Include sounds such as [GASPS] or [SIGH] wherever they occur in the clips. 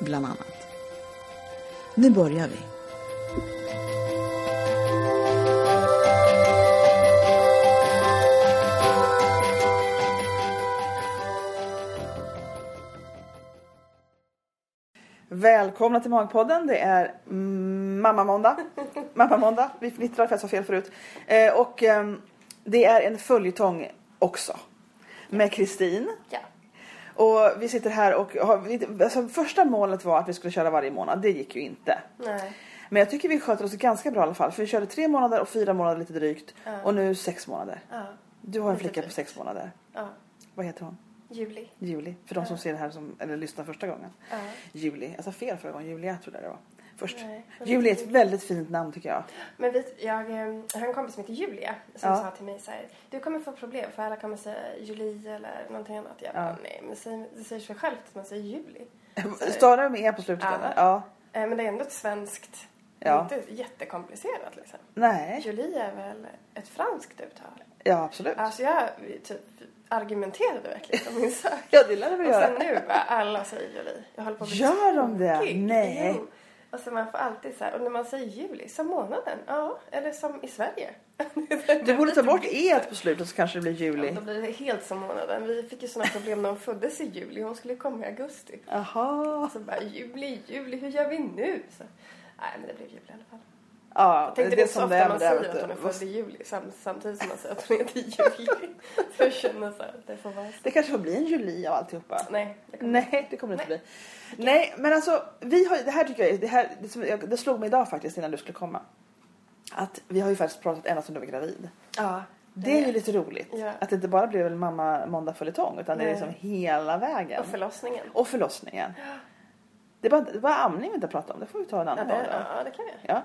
bland annat. Nu börjar vi. Välkomna till Magpodden. Det är mm, Mamma Måndag. [LAUGHS] Mamma Måndag. Vi fnittrar för jag sa fel förut. Eh, och ehm, det är en följetong också. Med Kristin. Ja. Och vi sitter här och har, alltså, första målet var att vi skulle köra varje månad. Det gick ju inte. Nej. Men jag tycker vi sköter oss ganska bra i alla fall. För vi körde tre månader och fyra månader lite drygt. Ja. Och nu sex månader. Ja. Du har en flicka på sex månader. Ja. Vad heter hon? Juli. Juli. För de som ser det här som, eller lyssnar första gången. Juli. Jag sa fel förra gången. Julia tror jag det var. Först. Nej, Juli är ett väldigt fint namn tycker jag. Men vet, jag, eh, jag har en kompis som heter Julia som Ja. sa till mig så här, du kommer få problem för alla kommer säga Juli eller någonting annat. Jag bara, Ja. nej men det säger, det säger sig självt att man säger Juli. [LAUGHS] Stavar med E på slutet Ja. Ja. Eh, Men det är ändå ett svenskt, Ja. inte jättekomplicerat liksom. Nej. Juli är väl ett franskt uttal? Ja absolut. Alltså jag typ argumenterade verkligen på min [LAUGHS] sak. Ja det lär du Och göra. sen nu bara alla säger Juli. Jag håller på att bli Gör de det? Nej. Jo. Och så man får alltid så här, och när man säger juli, som månaden, ja, eller som i Sverige. [LAUGHS] Du borde ta bort E på slutet så kanske det blir Ja, juli. då blir det helt som månaden. Vi fick ju sådana problem när hon föddes i juli. Hon skulle komma i augusti. Jaha. Så bara juli, juli, hur gör vi nu? Så, nej, men det blev juli i alla fall. Ja, Jag tänkte det det är så ofta man säger att hon är född i juli sam, samtidigt som man säger att hon heter [LAUGHS] juli. Så jag känner så här, det får vara så. Det kanske får bli en juli av alltihopa. Nej, det kommer Nej, det kommer det inte bli. Nej, men alltså vi har, det här tycker jag, det, här, det, som, det slog mig idag faktiskt innan du skulle komma. Att vi har ju faktiskt pratat ända sedan du var gravid. Ja. Det är ju lite roligt. Ja. Att det inte bara blev en mamma måndag följetong utan det är Nej. liksom hela vägen. Och förlossningen. Och förlossningen. Det bara, det bara amning vi inte pratat om. Det får vi ta en Ja, annan gång. det, då. ja, det kan vi. Ja.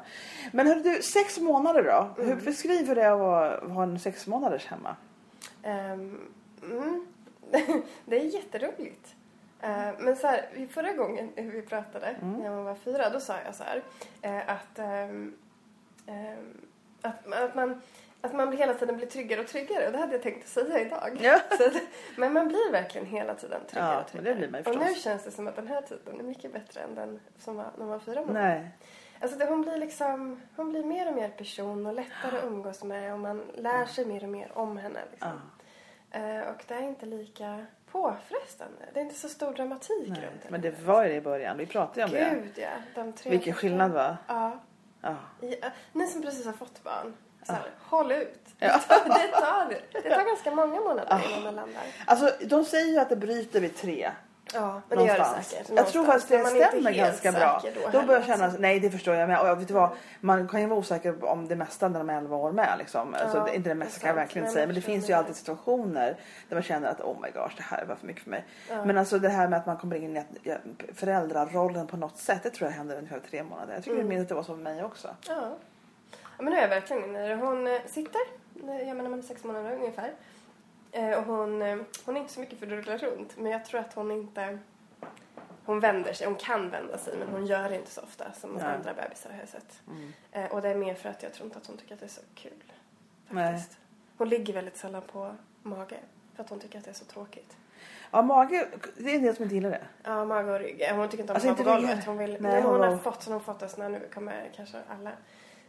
Men hörru du, sex månader då? Mm. Hur beskriver det att ha en sex månaders hemma? Ehm, mm. [LAUGHS] det är jätteroligt. Eh, men så här, förra gången [LAUGHS] vi pratade, Mm. när man var fyra, då sa jag så här eh, att, ehm, ehm, att, att, man, att man hela tiden blir tryggare och tryggare. Och det hade jag tänkt att säga idag. Ja. [LAUGHS] Att, men man blir verkligen hela tiden tryggare Ja, och tryggare. det blir man ju och nu förstås. känns det som att den här tiden är mycket bättre än den som var när man var fyra månader. Nej. Alltså det, hon blir liksom, hon blir mer och mer person och lättare att umgås med och man lär sig mer och mer om henne. Liksom. Eh, och det är inte lika påfrestande. Det är inte så stor dramatik Nej. runt Men det. det var ju det i början. Vi pratade ju om det. Gud ja. De tre Vilken skillnad va? Ja. Ja. ja. Ni som precis har fått barn. Så här, Håll ut. [LAUGHS] Ja. Det, tar, det, tar, ganska många månader innan man landar. Alltså de säger ju att det bryter vid tre. Ja, men det gör det någonstans. säkert. Jag tror Någonstans. faktiskt det är inte stämmer ganska bra. Då, heller, börjar jag känna, alltså. nej det förstår jag med. Och vet du vad, man kan ju vara osäker om det mesta när de är 11 år med. Liksom. alltså, Ja, det, inte det är mesta kan jag verkligen Nej, säga. men det jag finns ju alltid situationer där man känner att oh my gosh det här var för mycket för mig. Ja. Men alltså det här med att man kommer in i föräldrarollen på något sätt. Det tror jag händer ungefär tre månader. Jag tycker Mm. det minns att det var så för mig också. Ja. Ja men nu är jag verkligen det. Hon eh, sitter, jag menar man är sex månader ungefär. Eh, och hon, eh, hon är inte så mycket för att rulla runt. Men jag tror att hon inte... Hon vänder sig, hon kan vända sig men hon gör det inte så ofta som Nej. andra bebisar har jag sett. Mm. Och det är mer för att jag tror inte att hon tycker att det är så kul. Nej. Faktiskt. Hon ligger väldigt sällan på mage. För att hon tycker att det är så tråkigt. Ja mage, det är en del som inte gillar det. Ja, mage och rygg. Hon tycker inte om Alltså, att vara på golvet. Hon vill, Nej, Nej, hon, hon har fått, så hon har fått en sån här nu kommer kanske alla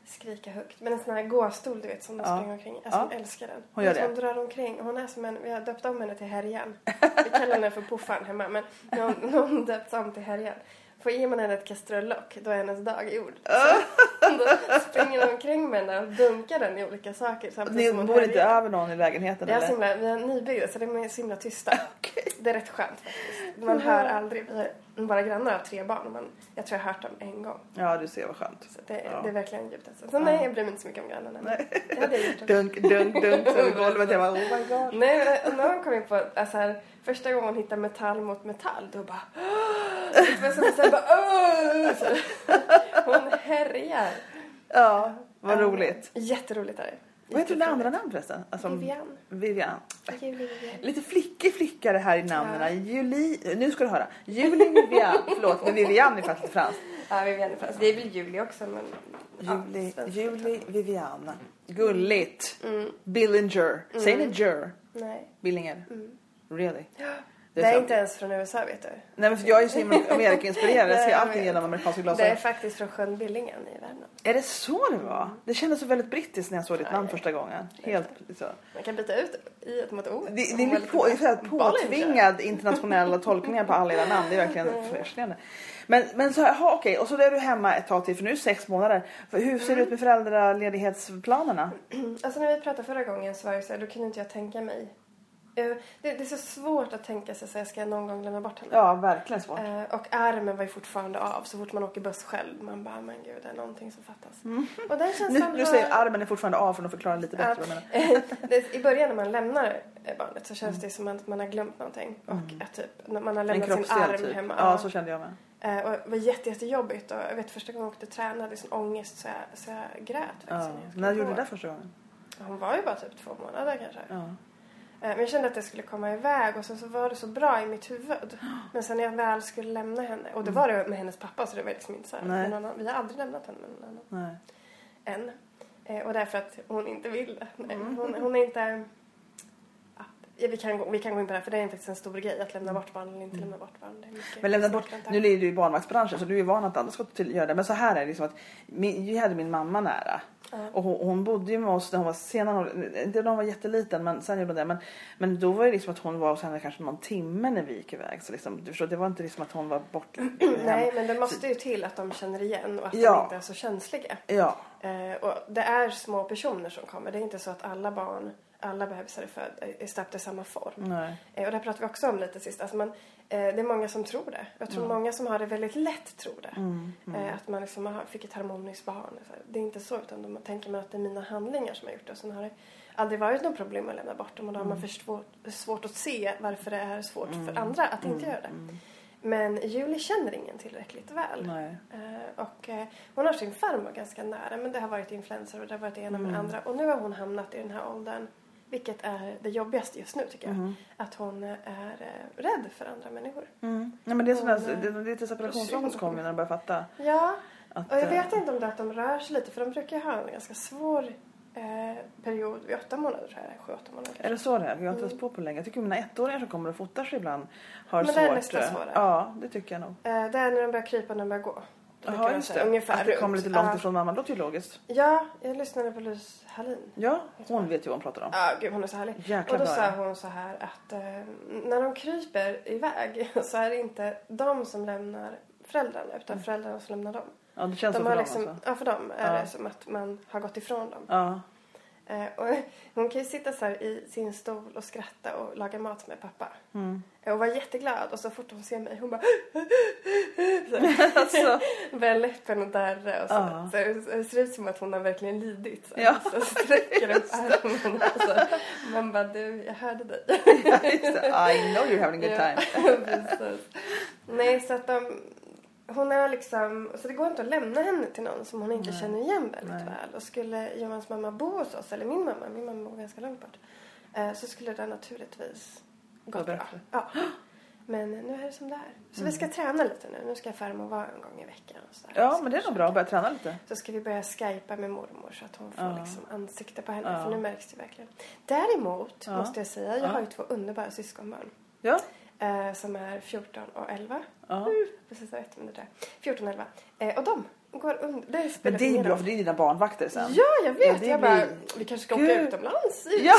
skrika högt. Men en sån här gåstol du vet som de Ja. springer omkring. Alltså Ja. hon älskar den. Hon gör det. Hon drar omkring. Hon är som en, vi har döpt om henne till Härjan. Vi kallar henne för Puffan hemma men hon, hon döpts om till Härjan. får ge man henne ett kastrullock, då är hennes dag gjord. Så, då springer hon omkring med den och dunkar den i olika saker. Ni bor inte över någon i lägenheten Det är så eller? himla, vi är nybyggda så de är så himla tysta. [LAUGHS] Det är rätt skönt faktiskt. Man hör aldrig. Vi våra grannar har tre barn men jag tror jag har hört dem en gång. Ja, du ser vad skönt. Så det, Ja. det är verkligen djupt alltså. Så nej, jag bryr mig inte så mycket om grannarna. Nej. Det hade jag gjort också. Dunk, dunk, dunk så över golvet. Jag bara, oh my god. Nej, men när hon kom in på, alltså här, första gången hon hittade metall mot metall, då bara... Var som sen bara... "Åh!" Så, hon härjar. Ja, vad Ja, roligt. Jätteroligt är det. Vad heter dina andra namn förresten? Alltså, Vivian. Vivian. Julie Vivian. Lite flickig flickare här i namnen. Julie, nu ska du höra. Julie Vivian. [LAUGHS] Förlåt, men Vivian är faktiskt franskt. Ja, Vivian är fransk. Det är väl Julie också, men... Julie, ja. Julie Vivian. Gulligt. Mm. Billinger. Säger ni Jer? Nej. Billinger? Really? Det Det är inte ens från USA, vet du. Nej men för jag är så Amerika-inspirerad. Jag ser allting genom amerikanska Det är glasögon. faktiskt från sjön Billingen i Värmland. Är det så det var? Det kändes så väldigt brittiskt när jag såg ditt namn första gången. Helt så. Man kan byta ut i mot O. Det, det är lite på, är här påtvingad internationella tolkningar på alla era namn. Det är verkligen fascinerande. Men, men så här, ha, okej, och så är du hemma ett tag till för nu är det sex månader. Hur ser det ut med föräldraledighetsplanerna? [CLEARS THROAT] Alltså när vi pratade förra gången så var det så här, då kunde inte jag tänka mig. Eh, Det, det är så svårt att tänka sig så jag ska någon gång lämna bort henne. Ja, verkligen svårt. Eh, och armen var ju fortfarande av så fort man åker buss själv. Man bara, men gud det är någonting som fattas. Och den Nu, känslan nu har... säger armen är fortfarande av för att förklara lite bättre. vad jag menar. [LAUGHS] I början när man lämnar eh, barnet så känns det som att man har glömt någonting. Och att typ, man har Mm. Lämnat sin arm typ. hemma. Ja, så kände jag med. Och det var jätte, jättejobbigt. Och jag vet första gången jag åkte och tränade, hade sån ångest så jag, så jag grät. faktiskt Ja. när När gjorde du det första gången? Hon var ju bara typ två månader kanske. Ja. Eh, Men jag kände att det skulle komma iväg och sen så var det så bra i mitt huvud. Men sen när jag väl skulle lämna henne, och det var det med hennes pappa så det var liksom inte så här, annan, vi har aldrig lämnat henne med någon annan Nej. än. Eh, Och därför att hon inte vill det. Mm. Hon, hon är inte... Ja, vi, kan gå, vi kan gå in på det här för det är faktiskt en stor grej att lämna bort barn eller inte lämna bort barn. Det är mycket Mm. Men lämna bort, nu är du i barnvaktsbranschen så du är van att alla ska göra det. Men så här är det liksom att min, vi hade min mamma nära. Och hon, hon bodde ju med oss när hon var senare, inte när hon var jätteliten men sen gjorde hon det. Men, men då var det liksom att hon var hos henne kanske någon timme när vi gick iväg. Så liksom, du förstår, det var inte liksom att hon var bort [CLEARS THROAT] Nej, men det måste ju till att de känner igen och att Ja. de inte är så känsliga. Ja, Eh, och det är små personer som kommer. Det är inte så att alla barn, alla bebisar är, född, är stöpta i samma form. nej. Eh, och det pratade vi också om lite sist. Alltså man, det är många som tror det. Jag tror många som har det väldigt lätt tror det. Mm, Eh, att man liksom fick ett harmoniskt barn. Det är inte så utan de tänker man att det är mina handlingar som har gjort det. Och sen har det aldrig varit något problem att lämna bort dem. Och då har man för svårt, svårt att se varför det är svårt för andra att inte göra det. Men Julie känner ingen tillräckligt väl. nej. Eh, och eh, hon har sin farmor ganska nära men det har varit influenser och det har varit det ena med det Mm. andra. Och nu har hon hamnat i den här åldern, vilket är det jobbigaste just nu tycker jag. Mm. Att hon är eh, rädd för andra människor. Mm. Nej men det är, Hon, eh, det är lite separationsångest kommer när de börjar fatta. Ja, Att, och jag eh, vet inte om det är att de rör sig lite för de brukar ha en ganska svår eh, period vid åtta månader tror jag. Sju, åtta månader kanske. Är det så det är? Jag har inte läst på på länge. Jag tycker mina ettåringar som kommer och fotar sig ibland har Men svårt. det är nästan eh, svårare. Ja, det tycker jag nog. Eh, det är när de börjar krypa när de börjar gå. De just det. Ungefär att det runt. lite långt Ja. ifrån mamma. Det låter ju logiskt. Ja, jag lyssnade på Louise Hallin. Ja, hon vet ju vad hon pratar om. Ja, gud hon är så härlig. Jäkla och då sa ja. hon så här att eh, när de kryper iväg [LAUGHS] så är det inte de som lämnar föräldrarna utan föräldrarna som lämnar dem. Ja, det Mm. känns så De för har dem liksom, alltså. Ja, för dem är Ja. det som att man har gått ifrån dem. Ja. Eh, och [LAUGHS] hon kan ju sitta så i sin stol och skratta och laga mat med pappa. Mm. Eh, Och var jätteglad och så fort hon ser mig hon bara [LAUGHS] så, [LAUGHS] Alltså, börjar läppen och darra och så. Ja. så det ser ut som att hon har verkligen lidit. Så, Ja. så sträcker upp armen och så. Man bara du, jag hörde dig. I know you're having a good time. Nej, så att de... Hon är liksom... Så det går inte att lämna henne till någon som hon inte Nej. känner igen väldigt Nej. väl. Och skulle Johans mamma bo hos oss, eller min mamma, min mamma bor ganska långt bort. Eh, så skulle det naturligtvis Gå bra. Ja. Men nu är det som det är. Så vi ska träna lite nu. Nu ska farmor vara en gång i veckan. Och så. Ja, men det är nog bra att börja träna lite. Så ska vi börja skypa med mormor så att hon får Ja. liksom ansikte på henne. Ja. För nu märks det verkligen. Däremot Ja. måste jag säga, jag Ja. har ju två underbara syskonbarn. Ja. Eh, som är 14 och 11. ja. Precis rätt, där. 14 och 11. Eh, och de går under. Det Men det är bra för det är dina barnvakter sen. Ja, jag vet. Ja, jag blir- bara, vi kanske ska åka Gud. utomlands. Ja,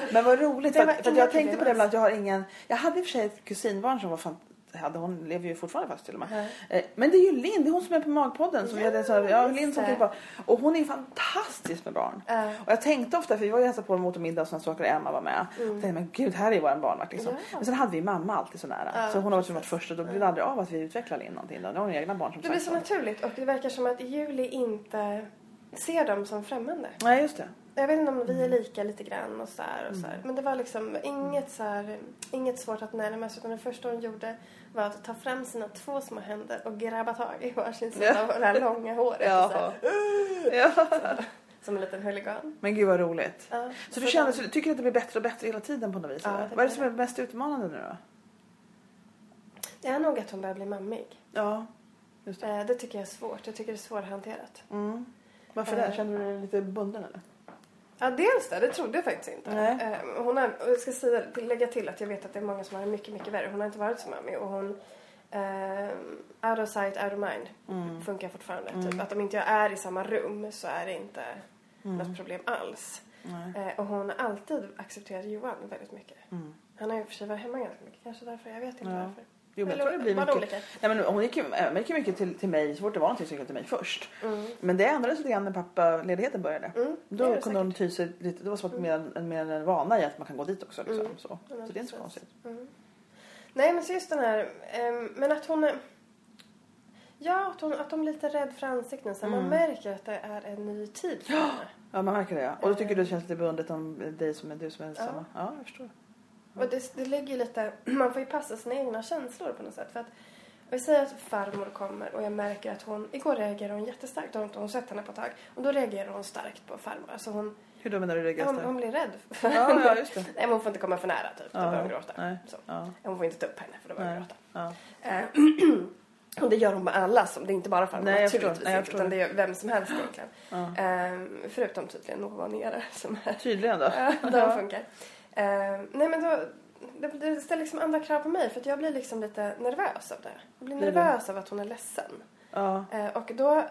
[LAUGHS] men vad roligt. För, att, för jag tänkte på det ibland jag har ingen... Jag hade i och för sig ett kusinbarn som var fan, hade. Hon lever ju fortfarande fast till och med. Eh, Men det är ju Linn, det är hon som är på Magpodden. Som vi hade, så här, ja, Linn som tittar på. Och hon är fantastisk med barn. Ja. Och jag tänkte ofta, för vi var ju hälsade på dem mot middag och sådana saker och Emma var med. Och tänkte, men gud, här är vår barnvakt liksom. Mm. Ja. Men sen hade vi mamma alltid så nära. Ja, så hon har varit, varit först och då blir det aldrig av att vi utvecklar Linn någonting. Då. Nu har hon egna barn som Det blir så naturligt och det verkar som att Julie inte ser dem som främmande. Nej, just det. Jag vet inte om vi Mm. är lika lite grann och så här och så här. Men det var liksom inget så här, inget svårt att närma sig utan det första hon gjorde var att ta fram sina två små händer och grabba tag i varsin sida Ja. av det här långa håret. och Så här, som en liten huligan. Men gud vad roligt. Ja, Så du känner, så du tycker att det blir bättre och bättre hela tiden på något vis? Ja, Vad är det som är mest utmanande nu då? Det är nog att hon börjar bli mammig. Ja, just det. Eh, Det tycker jag är svårt. Jag tycker det är svårhanterat. Mm. Varför det? Eh. Känner du dig lite bunden eller? Ja, dels det. Det trodde jag faktiskt inte. Nej. Eh, Hon har, och jag ska säga, lägga till att jag vet att det är många som har det mycket, mycket värre. Hon har inte varit så mammig och hon... Eh, out of sight, out of mind Mm. funkar fortfarande. Typ att om inte jag är i samma rum så är det inte något problem alls. Mm. Eh, och hon har alltid accepterat Johan väldigt mycket. Mm. Han har ju för sig varit hemma ganska mycket. Kanske därför. Jag vet inte Ja. varför. Jo, men jag tror det blir mycket. olika? Nej, men hon gick ju, Emma gick ju mycket till, till mig så fort det var någonting så gick hon till mig först. Mm. Men det ändrades lite grann när pappaledigheten började. Mm, Då kunde hon ty sig lite, det var som att mer, en, mer en vana i att man kan gå dit också. Liksom, Mm. så. Ja, så det är inte så konstigt. Mm. Nej, men så just den här... ehm, men att hon... Ja, att, hon, att de är lite rädd för ansikten. Så Man Mm. märker att det är en ny tid för henne. Ja, man märker det. Ja. Och då tycker du det känns lite bundet om dig som är du som är Ja. samma? Ja, jag förstår. Och det, det ligger ju lite... [CLEARS THROAT] Man får ju passa sina egna känslor på något sätt. För att vi säger att farmor kommer och jag märker att hon... Igår reagerade hon jättestarkt. Då har inte hon sett henne på ett tag. Och då reagerar hon starkt på farmor. Alltså hon, Hur då menar du det hon, hon blir rädd. för [LAUGHS] Ja, ja, just det. Nej, men hon får inte komma för nära typ. Då Ja, börjar hon gråta. nej. Så. Ja, Hon får inte ta upp henne för då börjar hon gråta. Ja. Eh, [CLEARS THROAT] och det gör hon med alla. Som, det är inte bara farmor Nej, naturligtvis Nej, inte, utan det är vem som helst egentligen. Ja. Eh, förutom tydligen någon nere som är Tydligen då. [LAUGHS] Ja, de funkar. Eh, nej men då, det, det ställer liksom andra krav på mig för att jag blir liksom lite nervös av det. Jag blir nervös av att hon är ledsen. Ja, Eh, och då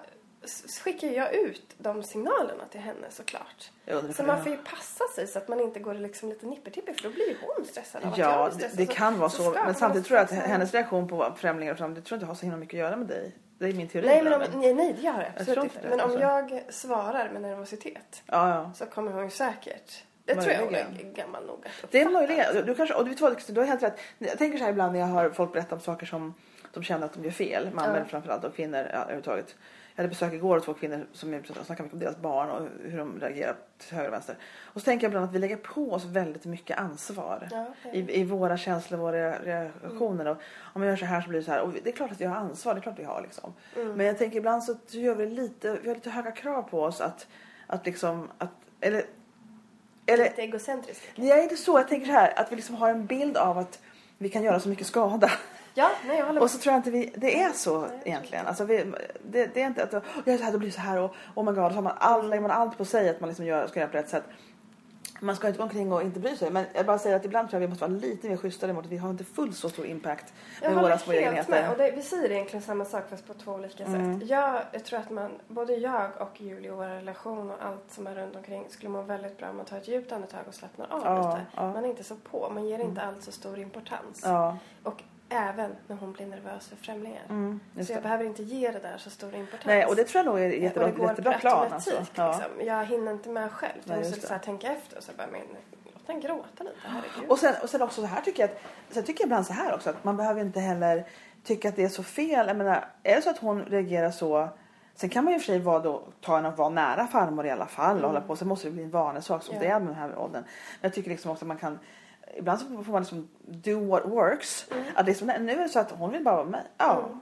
skickar jag ut de signalerna till henne såklart. jag Så man får ju passa sig så att man inte går liksom lite nippertipper för då blir ju hon stressad av att Ja, jag blir stressad. det kan vara så. ska Men samtidigt tror jag att hennes reaktion på främlingar och det tror jag inte har så himla mycket att göra med dig. Det är min teori. Nej, men om, nej, nej, det gör det absolut inte. inte det, Men om alltså. jag svarar med nervositet Ja, ja. så kommer hon ju säkert... Det tror jag hon är Möjligen. gammal nog att Det är möjligt. Du, kanske, och du, vet vad, du har helt rätt. Jag tänker så här ibland när jag hör folk berätta om saker som de känner att de gör fel. Mammor framförallt och kvinnor ja, överhuvudtaget. Jag hade besök igår av två kvinnor som snackade mycket om deras barn och hur de reagerar till höger och vänster. Och så tänker jag ibland att vi lägger på oss väldigt mycket ansvar. Ja, okej. I, I våra känslor, våra reaktioner. Och om jag gör så här så blir det så här. Och det är klart att vi har ansvar, det är klart vi har liksom. Mm. Men jag tänker ibland så gör vi lite, vi har lite höga krav på oss att, att liksom, att, eller, eller Lite egocentrisk. Nej, jag är inte så. Jag tänker så här att vi liksom har en bild av att vi kan göra så mycket skada. Ja, nej jag håller Och så tror jag inte vi, det är så egentligen. Alltså vi, det, det är inte att jag gör så här, då blir det så här och oh my god, så har man all, lägger man allt på sig att man liksom gör, ska göra på rätt sätt. Man ska inte gå omkring och inte bry sig. Men jag bara säger att ibland tror jag vi måste vara lite mer schysstare mot att vi har inte fullt så stor impact med våra små egenheter. med. Och det, vi säger egentligen samma sak fast på två olika Mm. sätt. Jag, jag tror att man, både jag och Julie och vår relation och allt som är runt omkring skulle må väldigt bra om man tar ett djupt andetag och slappnar av Ja, lite. ja. Man är inte så på, man ger inte allt så stor importans. Ja, Och även när hon blir nervös för främlingar. mm, Så jag det. behöver inte ge det där så stor importans. Nej, och det tror jag nog är ett och jättebra, det går jättebra per plan. Alltså. Ja. Liksom. Jag hinner inte med själv. Jag måste så här tänka efter och så bara, men låt den gråta lite, herregud. Och sen, och sen också så här tycker jag att, sen tycker jag ibland så här också att man behöver inte heller tycka att det är så fel. Jag menar, är det så att hon reagerar så Sen kan man ju för sig vara då, ta en och vara nära farmor i alla fall och hålla på. Sen måste det bli en vanesak som Ja. det är med den här åldern. Men jag tycker liksom också att man kan Ibland så får man liksom do what works. Att liksom, nu är det så att hon vill bara vara med. Ja. Mm.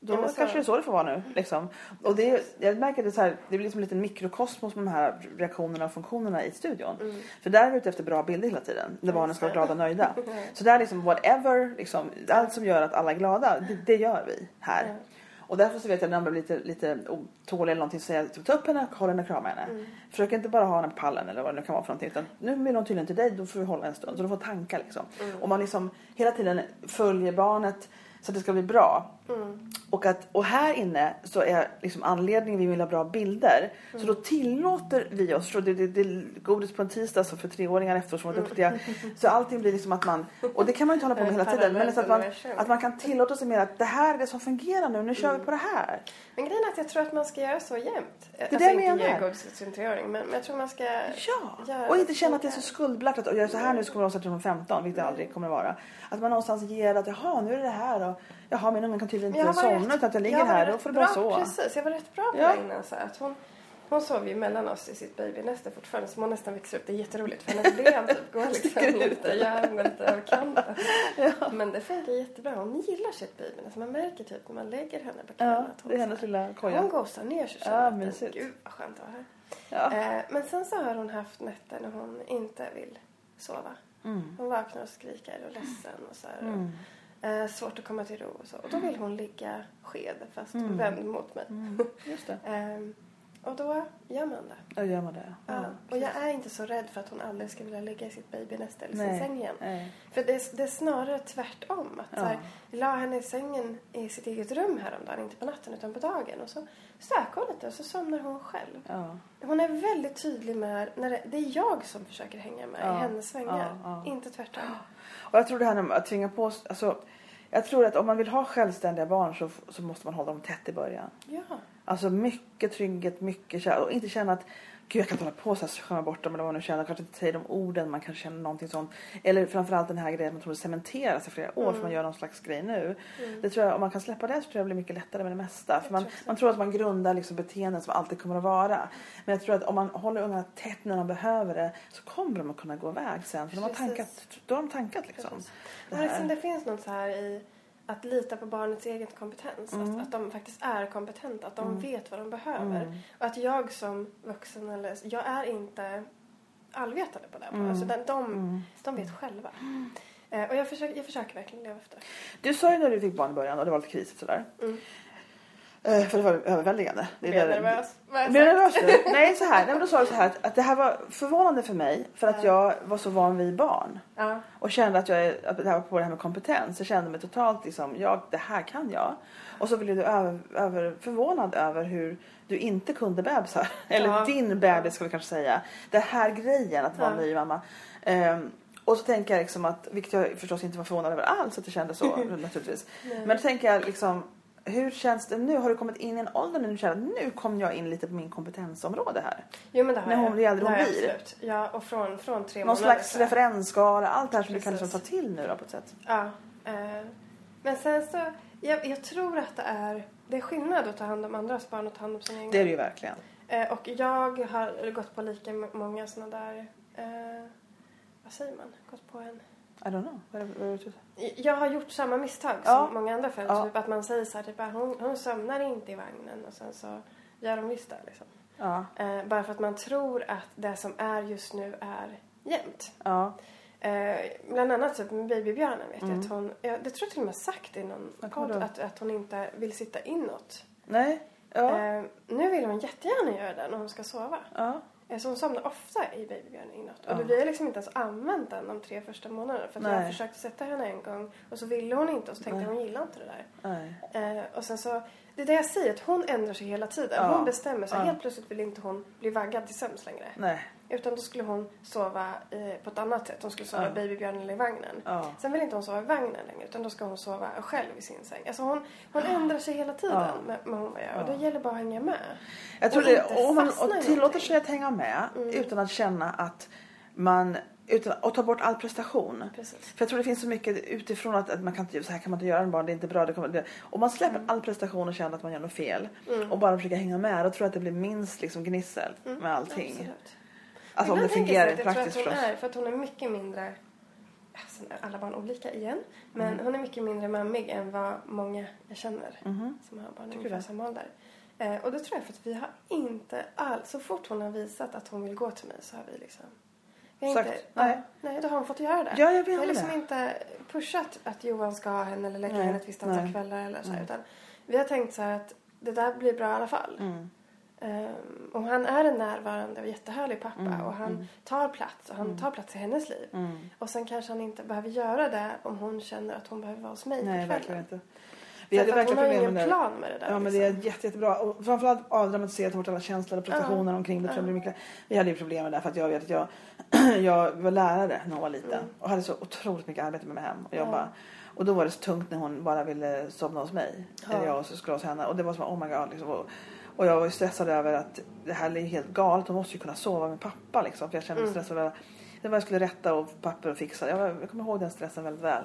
Då Ja, så- kanske det är så det får vara nu. Liksom. Och det, jag märker att det, så här, det blir liksom en liten mikrokosmos med de här reaktionerna och funktionerna i studion. Mm. För där är vi ute efter bra bilder hela tiden. Där barnen ska vara glada och nöjda. [LAUGHS] Så där liksom whatever, liksom, allt som gör att alla är glada, det, det gör vi här. Och därför så vet jag när de blir lite, lite otåliga eller någonting så säger jag typ, ta upp henne, håll henne, krama henne. Mm. Försök inte bara ha henne på pallen eller vad det nu kan vara för någonting. Utan nu vill hon tydligen till dig, då får vi hålla en stund. Så de får tankar liksom. Mm. Och man liksom hela tiden följer barnet så att det ska bli bra. Mm. Och, att, och här inne så är liksom anledningen vi vill ha bra bilder. Så Mm. då tillåter vi oss, så det, det, det godis på en tisdag så för treåringar efteråt som var Mm. duktiga. Så allting blir liksom att man, och det kan man ju inte hålla på med hela tiden. Men så att man, att man kan tillåta sig mer att det här är det som fungerar nu, nu kör Mm. vi på det här. Men grejen är att jag tror att man ska göra så jämt. Det det jag inte ge menar. godis till sin treåring, men, men jag tror man ska... Ja, Gör och inte det känna att det är så skuldbelagt att jag är så här nu så kommer jag vara 15, vilket det aldrig kommer att vara. Att man någonstans ger att jaha nu är det det här och jaha min unge kan tydligen inte var somna utan att jag ligger jag var här, då får det bara så. Precis, jag var rätt bra på Ja. det innan. Så att hon, hon sov ju mellan oss i sitt babynäste fortfarande som hon nästan växer upp. Det är jätteroligt för hennes ben [LAUGHS] typ går liksom lite, [LAUGHS] ja, hon lite över kanten. Men det funkar jättebra. Hon gillar sitt babynäste. Man märker typ när man lägger henne på knäna Ja, hon det är hennes så lilla Hon koja. gosar ner sig Ja, själv. mysigt. Gud vad skönt att vara här. Ja. Eh, men sen så har hon haft nätter när hon inte vill sova. Mm. Hon vaknar och skriker och är ledsen och så här. Mm. Eh, svårt att komma till ro och så. Och då vill hon ligga sked fast Mm. vänd mot mig. Mm. [LAUGHS] Just det. Ehm, och då gör man det. Ja, gör man det. Ja. och jag är inte så rädd för att hon aldrig ska vilja ligga i sitt babynäste eller sin säng igen. Nej. För det är, det är snarare tvärtom. Att Ja. så här, vi la henne i sängen i sitt eget rum häromdagen, inte på natten utan på dagen. Och så stökade hon lite och så somnar hon själv. Ja. Hon är väldigt tydlig med, när det, det är jag som försöker hänga med Ja. i hennes svängar. Ja, ja. Inte tvärtom. Och jag tror det här med att tvinga på alltså, jag tror att om man vill ha självständiga barn så, så måste man hålla dem tätt i början. Ja. Alltså mycket trygghet, mycket kärlek och inte känna att Gud jag kan inte hålla på så här skämma bort dem eller vad man nu känner. Kanske inte säga de orden, man kanske känner någonting sånt. Eller framförallt den här grejen att man tror det cementeras i flera år för man gör någon slags grej nu. Det tror jag, om man kan släppa det så tror jag det blir mycket lättare med det mesta. För man, tror man tror att man grundar liksom beteenden som alltid kommer att vara. Men jag tror att om man håller ungarna tätt när de behöver det så kommer de att kunna gå iväg sen. För de har tankat, då har de tankat liksom. Det Men liksom det finns något så här i att lita på barnets egen kompetens. Mm. Att, att de faktiskt är kompetenta, att de vet vad de behöver. Och att jag som vuxen, eller jag är inte allvetande på det. Mm. Alltså de, de, de vet själva. Eh, och jag försöker, jag försöker verkligen leva efter. Du sa ju när du fick barn i början och det var lite krisigt sådär. Eh, för det var överväldigande. Det där- nervös. Sagt? nervös nu? [LAUGHS] Nej, så här. Nej, men då sa du så här att, att det här var förvånande för mig för att jag var så van vid barn. Ja. Och kände att jag att det här var på det här med kompetens. Jag kände mig totalt liksom, jag, det här kan jag. Och så blev du över, över, förvånad över hur du inte kunde bebisar. [LAUGHS] Eller Ja. din bebis ska vi kanske säga. Den här grejen att vara Ja. ny mamma. Ehm, och så tänker jag liksom att, vilket jag förstås inte var förvånad över alls att det kändes så [LAUGHS] naturligtvis. Men då tänker jag liksom, hur känns det nu? Har du kommit in i en ålder när du känner att nu kom jag in lite på min kompetensområde här? Jo men det har När jag. hon äldre Det har hon jag blir. Absolut. Ja, och från, från tre Någon månader. slags så här. referensskala, allt det här som du kan Precis. liksom ta till nu då på ett sätt. Ja. Eh, men sen så, jag, jag tror att det är, det är skillnad att ta hand om andras barn och ta hand om sina egna. Det är det ju verkligen. Eh, och jag har gått på lika många såna där, eh, vad säger man, gått på en I don't know. Vad vad du- jag har gjort samma misstag Ja. som många andra föräldrar. Ja. Typ att man säger så här, typ, att hon, hon somnar inte i vagnen och sen så gör de visst det liksom. ja. Eh, bara för att man tror att det som är just nu är jämnt. ja. Eh, bland annat typ med babybjörnen vet Mm. jag att hon, jag, det tror jag till och med sagt i någon podd att, att hon inte vill sitta inåt. Nej. Ja. Eh, nu vill hon jättegärna göra det när hon ska sova. ja. Så hon somnar ofta i babybjörnen inåt. Ja. Och vi har liksom inte ens använt den de tre första månaderna. För att jag har Nej. försökt sätta henne en gång och så ville hon inte och så tänkte Nej. hon gillar inte det där. Eh, och sen så, det är det jag säger, att hon ändrar sig hela tiden. Ja. Hon bestämmer sig. Ja. Helt plötsligt vill inte hon bli vaggad till sömns längre. Nej. Utan då skulle hon sova eh, på ett annat sätt. Hon skulle sova Ja. babybjörnen eller i vagnen. Ja. Sen vill inte hon sova i vagnen längre utan då ska hon sova själv i sin säng. Alltså hon, hon ändrar sig hela tiden Ja. med, med hon gör. Och Ja. det gäller bara att hänga med. Jag tror Och det, om man och tillåter någonting. sig att hänga med utan att känna att man utan, och ta bort all prestation. Precis. För jag tror det finns så mycket utifrån att, att man kan inte, så här kan man inte göra en barn, det är inte bra. Det kommer, det, om man släpper Mm. all prestation och känner att man gör något fel och bara försöker hänga med, då tror jag att det blir minst liksom gnissel med allting. Mm. Absolut. Alltså om det jag fungerar att praktiskt jag tror att förstås. hon är, för att hon är mycket mindre, sen är alla barn olika igen, men Mm. hon är mycket mindre mammig än vad många jag känner Mhm. som har barn i ungefär samma ålder. Eh, och det tror jag för att vi har inte alls, så fort hon har visat att hon vill gå till mig så har vi liksom vi har Sagt, inte, nej. Nej, då har hon fått göra det. Ja, jag vi har liksom det. inte pushat att Johan ska ha henne eller lägga Nej, henne ett visst antal kvällar eller så här, utan vi har tänkt så att det där blir bra i alla fall. Mm. Ehm, och han är en närvarande och jättehärlig pappa Mm, och han tar plats och han tar plats i hennes liv. Mm. Och sen kanske han inte behöver göra det om hon känner att hon behöver vara hos mig Nej, på verkligen kvällen. inte. Vi hade verkligen problem med det. plan med det där. Ja men liksom. det är jätte, jättebra. Och framförallt avdramatiserat bort alla känslor och prestationer omkring det. Blir mycket. Vi hade ju problem med det för att jag vet att jag, [CLEARS THROAT] jag var lärare när hon var liten. Mm. Och hade så otroligt mycket arbete med mig hem och jobba. Och då var det så tungt när hon bara ville somna hos mig. Eller jag skulle hos henne. Och det var som oh my god liksom. Och, och jag var ju stressad över att det här är helt galet. Hon måste ju kunna sova med pappa liksom. För jag kände mig Mm. stressad över det var jag skulle rätta och papper och fixa. Jag, jag kommer ihåg den stressen väldigt väl.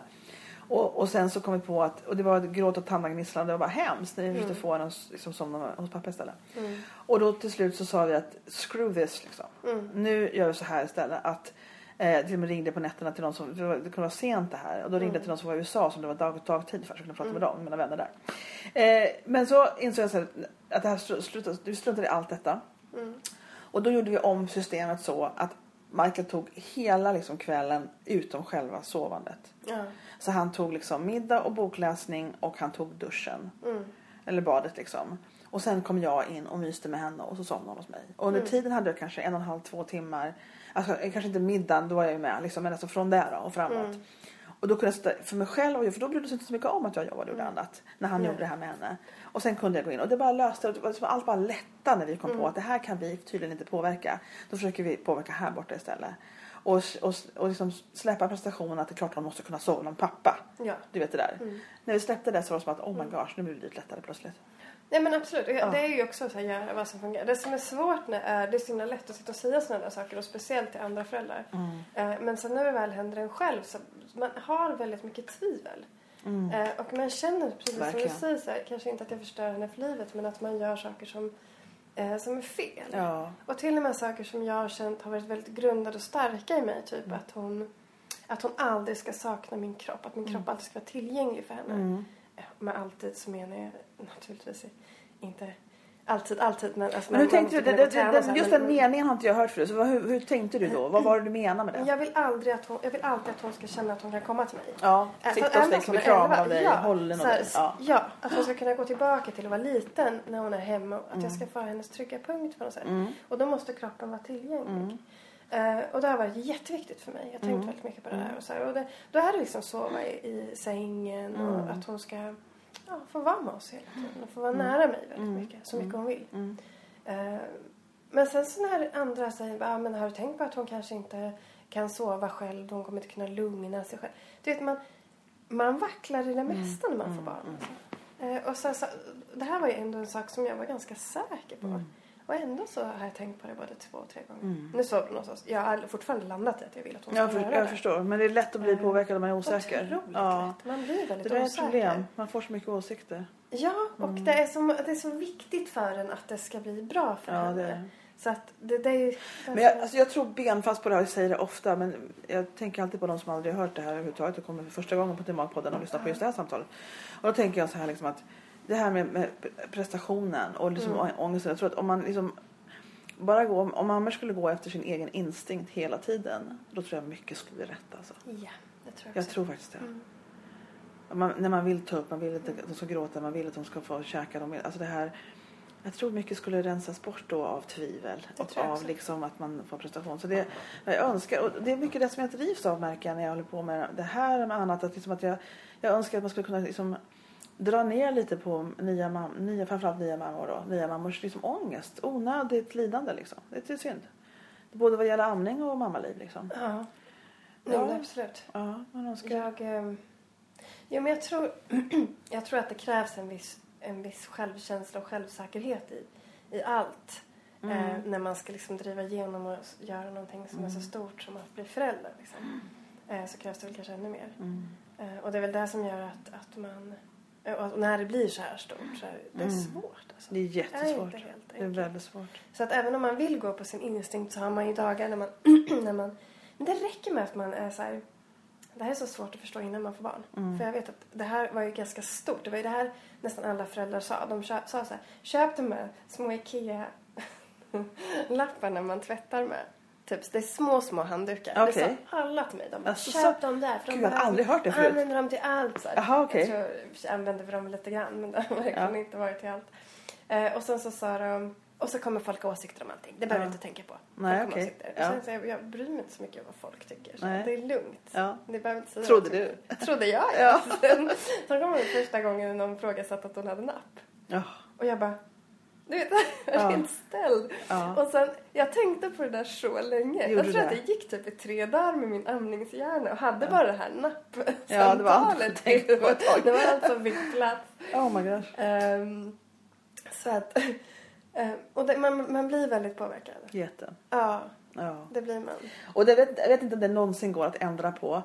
Och, och sen så kom vi på att, och det var gråt och tandgnisslan, det var bara hemskt när vi försökte få henne att liksom somna hos pappa istället. Mm. Och då till slut så sa vi att screw this liksom. Mm. Nu gör vi så här istället att eh, till och med ringde på nätterna till någon som, det var- det kunde vara sent det här. Och då ringde Mm. jag till någon som var i USA som det var dag, dagtid för så jag kunde prata med dem, mina vänner där. Eh, men så insåg jag så här, att det här slu- slutade, vi struntade i allt detta. Mm. Och då gjorde vi om systemet så att Michael tog hela liksom kvällen utom själva sovandet. Ja. Så han tog liksom middag och bokläsning och han tog duschen. Mm. Eller badet liksom. Och sen kom jag in och myste med henne och så somnade hon hos mig. Och under Mm. tiden hade jag kanske en och en halv, två timmar. Alltså eh, kanske inte middagen, då var jag ju med. Liksom, men alltså från där och framåt. Mm. Och då kunde jag sitta för mig själv, för då brydde sig inte så mycket om att jag jobbade och gjorde Mm. annat. När han Nej. gjorde det här med henne. Och sen kunde jag gå in och det bara löste, och det allt bara lättade när vi kom Mm. på att det här kan vi tydligen inte påverka. Då försöker vi påverka här borta istället. Och, och, och liksom släppa prestationen att det är klart man måste kunna sova med pappa. Ja. Du vet det där. Mm. När vi släppte det så var det som att oh my gosh, nu blir det lite lättare plötsligt. Nej men absolut, Ja. det är ju också så här, göra vad som fungerar. Det som är svårt när är, det är så himla lätt att sitta och säga sådana där saker och speciellt till andra föräldrar. Mm. Eh, men sen när det väl händer en själv så man har väldigt mycket tvivel. Mm. Eh, och man känner, precis som Verkligen. du säger, så här, kanske inte att jag förstör henne för livet men att man gör saker som, eh, som är fel. Ja. Och till och med saker som jag har känt har varit väldigt grundade och starka i mig. Typ att hon, att hon aldrig ska sakna min kropp. Att min kropp alltid ska vara tillgänglig för henne. Mm. Med alltid så menar jag naturligtvis inte alltid, alltid. Men, alltså, Men hur man- tänkte man du? Det, det, den, här, just men- den meningen har inte jag hört förut. Så vad, hur, hur tänkte du då? Vad var det du menade med det? Jag vill, aldrig att hon, jag vill alltid att hon ska känna att hon kan komma till mig. Ja, Äh, sitta och hon bli kramad av dig, ja, hållen så av dig. Ja. ja, att hon ska kunna gå tillbaka till att vara liten när hon är hemma att Mm. jag ska få hennes trygga punkt på något sätt. Och då måste kroppen vara tillgänglig. Eh, och det har varit jätteviktigt för mig. Jag har Mm. tänkt väldigt mycket på det där. Och så här, och det, då är det liksom sova i, i sängen Mm. och att hon ska ja, få vara med oss hela tiden och få vara nära mig väldigt mycket. Så mycket hon vill. Mm. Eh, men sen så när andra säger, ah, men har du tänkt på att hon kanske inte kan sova själv, hon kommer inte kunna lugna sig själv. Du vet, man, man vacklar i det mesta när man får barn. Alltså. Eh, och så, så, det här var ju ändå en sak som jag var ganska säker på. Och ändå så har jag tänkt på det både två och tre gånger. Nu sover hon hos oss. Jag har fortfarande landat i att jag vill att hon ska Jag, för, göra jag det. förstår. Men det är lätt att bli påverkad om man är osäker. Otroligt Ja. lätt. Man blir väldigt Det där är ett osäker. problem. Man får så mycket åsikter. Ja, och det, är så, det är så viktigt för en att det ska bli bra för Ja, henne. det. Så att det, det är ju... Men jag, alltså jag tror benfast på det här, jag säger det ofta men jag tänker alltid på de som aldrig har hört det här överhuvudtaget och kommer för första gången på Tematpodden och lyssnar på just det här samtalet. Och då tänker jag så här liksom att det här med, med prestationen och liksom Mm. ångesten. Jag tror att om man liksom bara går, om mammor skulle gå efter sin egen instinkt hela tiden då tror jag mycket skulle bli rätt alltså. Ja, det tror jag Jag tror faktiskt det. Mm. Man, när man vill ta upp, man vill att de ska gråta, man vill att de ska få käka. De vill, alltså det här, jag tror mycket skulle rensas bort då av tvivel och av liksom att man får prestation. Så det, jag önskar, och det är mycket det som jag drivs av märker jag när jag håller på med det här med annat. Att liksom att jag, jag önskar att man skulle kunna liksom dra ner lite på nya, mam, nya framförallt nya mammor då, nya mammors liksom ångest, onödigt lidande liksom. Det är synd. Både vad gäller amning och mammaliv liksom. Ja. Ja. ja. absolut. Ja, man önskar. Jag, eh, jo, men jag tror, [CLEARS THROAT] jag tror att det krävs en viss, en viss självkänsla och självsäkerhet i, i allt. Eh, när man ska liksom driva igenom och göra någonting som är så stort som att bli förälder. Liksom. Eh, så krävs det väl kanske ännu mer. Mm. Eh, och det är väl det som gör att, att man... eh, Och när det blir så här stort så är det Mm. svårt. Alltså. Det är Det är jättesvårt. inte helt Det är väldigt svårt. Så att även om man vill gå på sin instinkt så har man ju dagar när man... [CLEARS THROAT] när man men det räcker med att man är så här... Det här är så svårt att förstå innan man får barn. Mm. För jag vet att det här var ju ganska stort. Det var ju det här nästan alla föräldrar sa. De sa så här, köp de här små IKEA-lapparna man tvättar med. Typ, det är små, små handdukar. Det Okej. sa alla till mig. De bara, Alltså, köp så- dem där. För Gud, de jag har aldrig hört det förut. använder dem till allt. Så. Jaha, okej. Jag tror jag använde för dem lite grann. Men det har verkligen Ja. inte varit till allt. Eh, och sen så sa de Och så kommer folk ha åsikter om allting. Det behöver Ja. du inte tänka på. Nej, okej. åsikter. Ja. Sen så jag, jag bryr mig inte så mycket om vad folk tycker. Så Nej. det är lugnt. Ja. Det behöver inte säga Trodde du? Trodde jag Ja. [LAUGHS] Sen, sen kom det första gången någon ifrågasatte att hon hade napp. Ja. Och jag bara, du vet, [LAUGHS] jag Ja. helt ställd. Och sen, jag tänkte på det där så länge. Gjorde jag tror att det? det gick typ i tre dagar med min amningshjärna och hade bara det här nappsamtalet. Ja, det var allt. [LAUGHS] Det var allt som fick plats. Oh my gosh. Ehm, så att, [LAUGHS] ehm, och det, man, man blir väldigt påverkad. Jätte. Ja, Ja. det blir man. Och det vet, jag vet inte om det någonsin går att ändra på.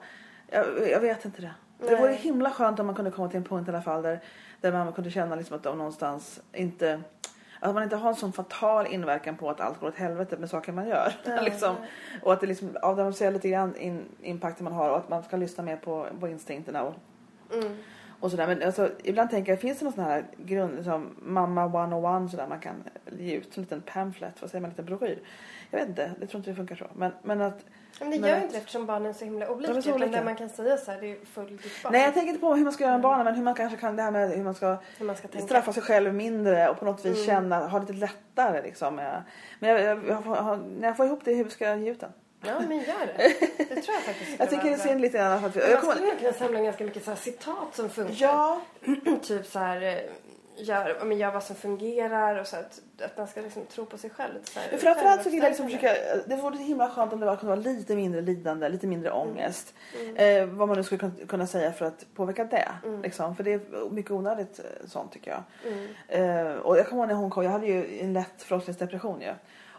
Jag, jag vet inte det. Det Nej. vore himla skönt om man kunde komma till en punkt i alla fall där, där man kunde känna liksom att de någonstans inte att man inte har en sån fatal inverkan på att allt går åt helvete med saker man gör. Ja, [LAUGHS] liksom. Och att det liksom avdramatiserar lite grann in, impacten man har och att man ska lyssna mer på, på instinkterna och, Mm. och sådär. Men alltså, ibland tänker jag, finns det någon sån här grund, som mamma 101 sådär man kan ge ut som en liten pamphlet, vad säger man, en liten broschyr. Jag vet inte, jag tror inte det funkar så. Men, men att Men det gör ju inte det eftersom barnen är så himla olika. De är så utan olika. det man kan säga så här, det är full ditt barn. Nej jag tänker inte på hur man ska göra med barnen men hur man kanske kan det här med hur man ska Hur man ska straffa sig själv mindre och på något vis Mm. känna, ha lite lättare liksom. med- Men jag, jag, jag, har- när jag får ihop det hur ska jag ge ut den? Ja, men gör det. [LAUGHS] Det tror jag faktiskt skulle Jag tycker det är synd lite grann att vi, jag Man kommer, skulle nog kunna samla ganska mycket så citat som funkar. Ja, [CLEARS THROAT] typ så här, eh, gör, ja, men gör vad som fungerar och så att, att man ska liksom tro på sig själv. Så här, men framförallt så vill jag liksom försöka, det vore himla skönt om det var, kunde vara lite mindre lidande, lite mindre ångest. Mm. Eh, vad man nu skulle kun- kunna säga för att påverka det. Mm. Liksom. För det är mycket onödigt eh, sånt tycker jag. Mm. Eh, och jag kommer ihåg när hon kom, jag hade ju en lätt förlossningsdepression ju.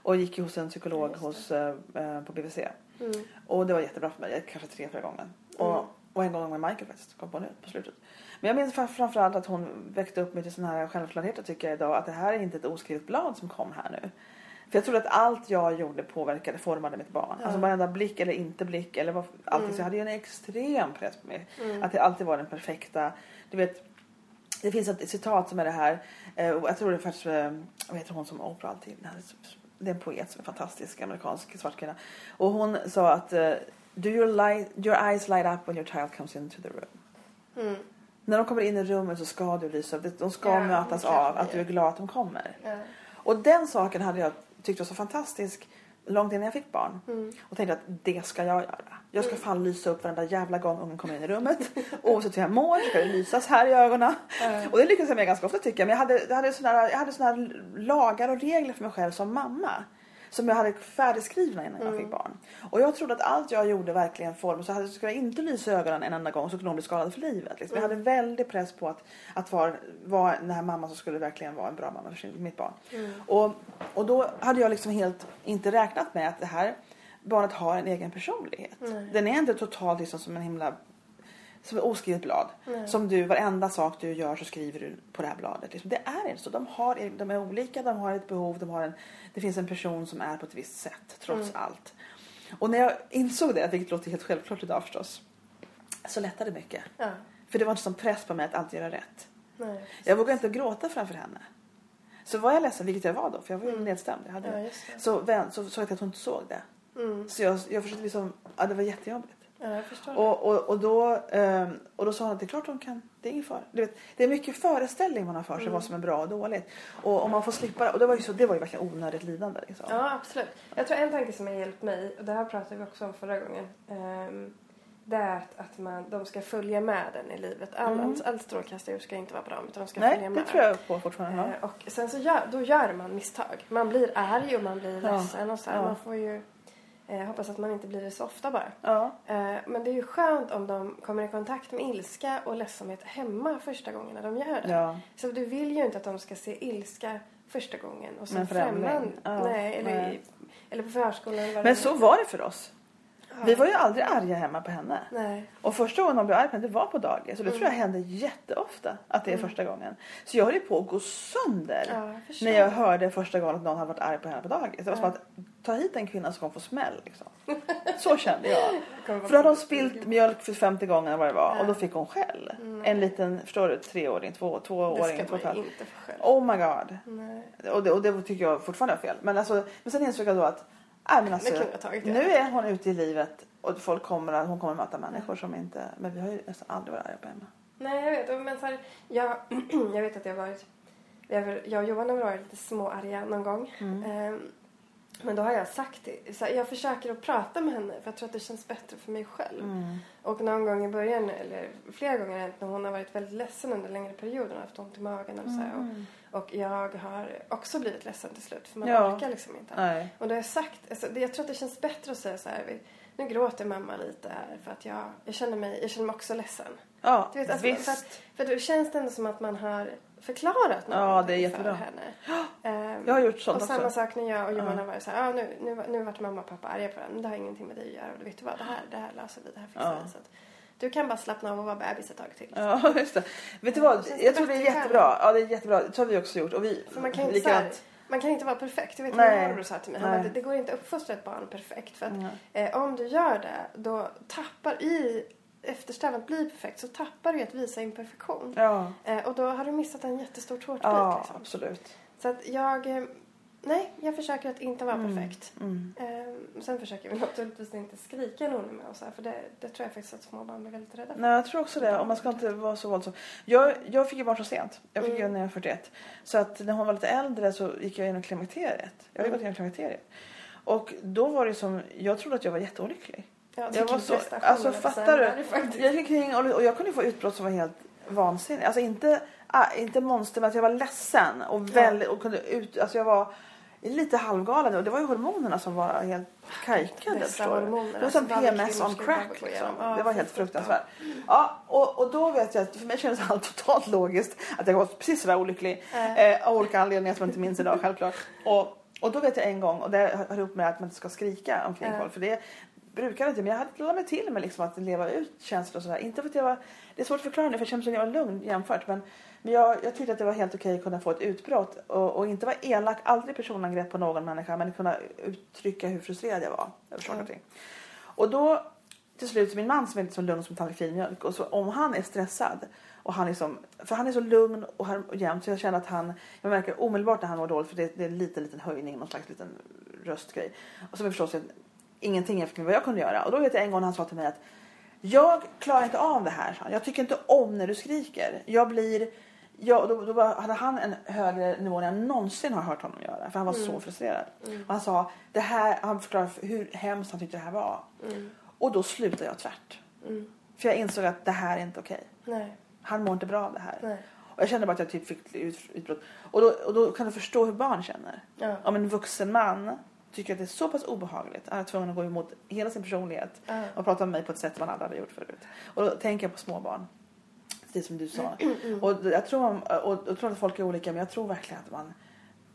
Och gick ju hos en psykolog hos, eh, eh, på BVC. Mm. Och det var jättebra för mig, kanske tre, fyra gånger. Mm. Och, en gång med Michael faktiskt, kom på nu på slutet. Men jag minns fram- framförallt att hon väckte upp mig till sån här självklarhet tycker jag idag. Att det här är inte ett oskrivet blad som kom här nu. För jag trodde att allt jag gjorde påverkade, formade mitt barn. Ja. Alltså varenda blick eller inte blick eller vad, allting. Mm. Så jag hade ju en extrem press på mig. Mm. Att det alltid var den perfekta. Du vet, det finns ett citat som är det här. Eh, jag tror det är faktiskt, eh, vad heter hon som Oprah alltid? Det här är- Det är en poet som är fantastisk, amerikansk svart kvinna. Och hon sa att eh, Do your, light, your eyes light up when your child comes into the room? Mm. När de kommer in i rummet så ska du lysa upp. De ska Ja, mötas av att du är glad att de kommer. Ja. Och den saken hade jag tyckt var så fantastisk långt innan jag fick barn. Mm. Och tänkte att det ska jag göra. Jag ska Mm. fan lysa upp varenda jävla gång ungen kommer in i rummet. [LAUGHS] Oavsett hur jag mår ska det lysas här i ögonen. Ja. Och det lyckades jag med ganska ofta tycker jag. Men jag hade, jag hade, såna, här- jag hade såna lagar och regler för mig själv som mamma. Som jag hade färdigskrivna innan jag Mm. fick barn. Och jag trodde att allt jag gjorde verkligen formade. Så hade, skulle jag inte lysa ögonen en enda gång så skulle hon bli skadad för livet. Liksom. Jag Mm. hade väldig press på att, att vara, vara den här mamman som skulle verkligen vara en bra mamma för sin, mitt barn. Mm. Och, och då hade jag liksom helt inte räknat med att det här barnet har en egen personlighet. Den är inte totalt liksom som en himla som ett oskrivet blad. Nej. Som du, varenda sak du gör så skriver du på det här bladet. Liksom. Det är inte så. De, har, de är olika, de har ett behov, de har en, det finns en person som är på ett visst sätt trots Mm. allt. Och när jag insåg det, vilket låter helt självklart idag förstås, så lättade det mycket. Ja. För det var inte som press på mig att alltid göra rätt. Nej. Jag vågade inte gråta framför henne. Så var jag ledsen, vilket jag var då, för jag var ju Mm. nedstämd. Jag hade, Ja, så, vän, så såg jag att hon inte såg det. Mm. Så jag, jag försökte liksom, ja det var jättejobbigt. Ja. Och, och, och, då, ehm, och då sa hon att det är klart hon kan, det är ingen fara. Du vet, det är mycket föreställning man har för sig Mm. vad som är bra och dåligt. Och om man får slippa och det var ju, så, det var ju verkligen onödigt lidande. Liksom. Ja, absolut. Jag tror en tanke som har hjälpt mig, och det här pratade vi också om förra gången, ehm, det är att, att man, de ska följa med den i livet. All, Mm. all strålkastarljus ska inte vara bra, utan de ska Nej, följa det med. tror jag på fortfarande. Eh, och sen så gör, då gör man misstag. Man blir arg och man blir Ja. ledsen och så här. Ja. Man får ju eh, hoppas att man inte blir det så ofta bara. Ja. Eh, men det är ju skönt om de kommer i kontakt med ilska och ledsamhet hemma första gången när de gör det. Ja. Så du vill ju inte att de ska se ilska första gången och sen främmande. Ja, Nej, eller, nej. Eller på förskolan. Men så var det för oss. Vi var ju aldrig arga hemma på henne. Nej. Och första gången man blev arg på henne, det var på dagis. Och det tror jag Mm. hände jätteofta att det är Mm. första gången. Så jag höll ju på att gå sönder. Ja, när jag hörde första gången att någon hade varit arg på henne på dagis. Det var som Ja. att ta hit en kvinna som kommer få smäll. Liksom. Så kände jag. [LAUGHS] För då hade hon spilt mjölk för 50 gånger eller vad det var. Ja. Och då fick hon skäll. Mm. En liten, förstår du, treåring, två, Det tvååring, två ska man inte få själv. Oh my god. Nej. Och det, och det tycker jag fortfarande är fel. Men, alltså, men sen insåg jag då att nej, men alltså, ja. nu är hon ute i livet och folk kommer, hon kommer möta människor som inte... Men vi har ju nästan aldrig varit arga på henne. Nej, jag vet. Men så här, jag, [CLEARS THROAT] jag vet att jag har varit jag och Johan har varit lite småarga någon gång. Mm. Ehm, men då har jag sagt det. Så jag försöker att prata med henne för jag tror att det känns bättre för mig själv. Mm. Och någon gång i början, eller flera gånger hänt när hon har varit väldigt ledsen under längre perioder och haft ont i magen eller så. Mm. Och, och jag har också blivit ledsen till slut för man Ja. orkar liksom inte. Nej. Och då har jag sagt, alltså, jag tror att det känns bättre att säga så här. Nu gråter mamma lite här för att jag, jag, känner, mig, jag känner mig också ledsen. Ja, Du vet, alltså, visst. för, att, för då känns det ändå som att man har förklarat något Ja, det är för jättebra. henne. [GASPS] Ehm, Jag har gjort sånt och samma också. sak när jag och Johan Ja. har varit så här, ah, nu, nu, nu vart mamma och pappa arga på varandra, det har ingenting med dig att göra. Och vet du vad, det här, det här löser vi, det här fixar Ja. vi. Så att du kan bara slappna av och vara bebis ett tag till. Ja, [LAUGHS] just det. Vet du vad? Det känns Jag tror det är jättebra. Ja, det är jättebra. Det har vi också gjort. Och vi, För man kan inte, likadant. man kan inte vara perfekt. Jag vet min morbror sa till mig, han bara, det, det går inte att uppfostra ett barn perfekt. För att eh, om du gör det, då tappar i eftersträvan att bli perfekt så tappar du i att visa imperfektion. Ja, Eh, och då har du missat en jättestor tårtbit. ja liksom. absolut. Så att jag, eh, nej, jag försöker att inte vara Mm. perfekt. Mm. Eh, sen försöker vi [LAUGHS] naturligtvis inte skrika är med här, för det, det tror jag faktiskt att små barn blir väldigt rädda för. Nej, jag tror också det. Och man ska inte vara så våldsam. Jag, jag fick ju barn så sent. Jag fick ju Mm. när jag var 41. Så att när hon var lite äldre så gick jag igenom klimakteriet. Jag har ju Mm. gått igenom klimakteriet. Och då var det som, jag trodde att jag var jätteolycklig. Ja, Jag var så, alltså fattar du? Jag gick kring och, och jag kunde få utbrott som var helt vansinniga. Alltså inte, ah, inte monster men att jag var ledsen och väldigt och kunde ut, alltså jag var lite halvgalen och det var ju hormonerna som var helt kajkade. Förstår du. Det var som PMS on crack liksom. Ja, Det var helt fruktansvärt. Ja, och, och då vet jag att för mig kändes allt [LAUGHS] totalt logiskt att jag var precis sådär olycklig. Eh. Eh, av olika anledningar som jag inte minns idag självklart. Och, och då vet jag en gång, och det hör ihop med att man inte ska skrika omkring Ja. folk. För det brukar inte, men jag hade lagt mig till med liksom att leva ut känslor och sådär. Inte för att jag var, det är svårt att förklara nu för jag känner mig så lugn jämfört. Men, men jag, jag tyckte att det var helt okej att kunna få ett utbrott och, och inte vara elak, aldrig personangrepp på någon människa men kunna uttrycka hur frustrerad jag var över saker och ting. Och då till slut, min man som är lite så lugn som tallrik filmjölk och så om han är stressad och han är som, för han är så lugn och, här, och jämnt så jag känner att han, jag märker omedelbart när han mår dåligt för det, det är en liten, liten höjning, någon slags liten röstgrej. Och så är förstås ingenting efter vad jag kunde göra. Och då vet jag en gång han sa till mig att jag klarar inte av det här. Jag tycker inte om när du skriker. Jag blir, jag, då, då hade han en högre nivå än jag någonsin har hört honom göra. För han var så frustrerad. Och han sa, det här, han förklarade hur hemskt han tyckte det här var. Mm. Och då slutade jag tvärt. Mm. För jag insåg att det här är inte okej. Nej, Han mår inte bra av det här. nej. Och jag kände bara att jag typ fick ut, utbrott. Och då, och då kan du förstå hur barn känner. Ja. Om en vuxen man tycker att det är så pass obehagligt att han är tvungen att gå emot hela sin personlighet Ja. och prata med mig på ett sätt man aldrig hade gjort förut. Och då tänker jag på småbarn. Det som du sa. Mm, Och jag tror, man, och jag tror att folk är olika men jag tror verkligen att man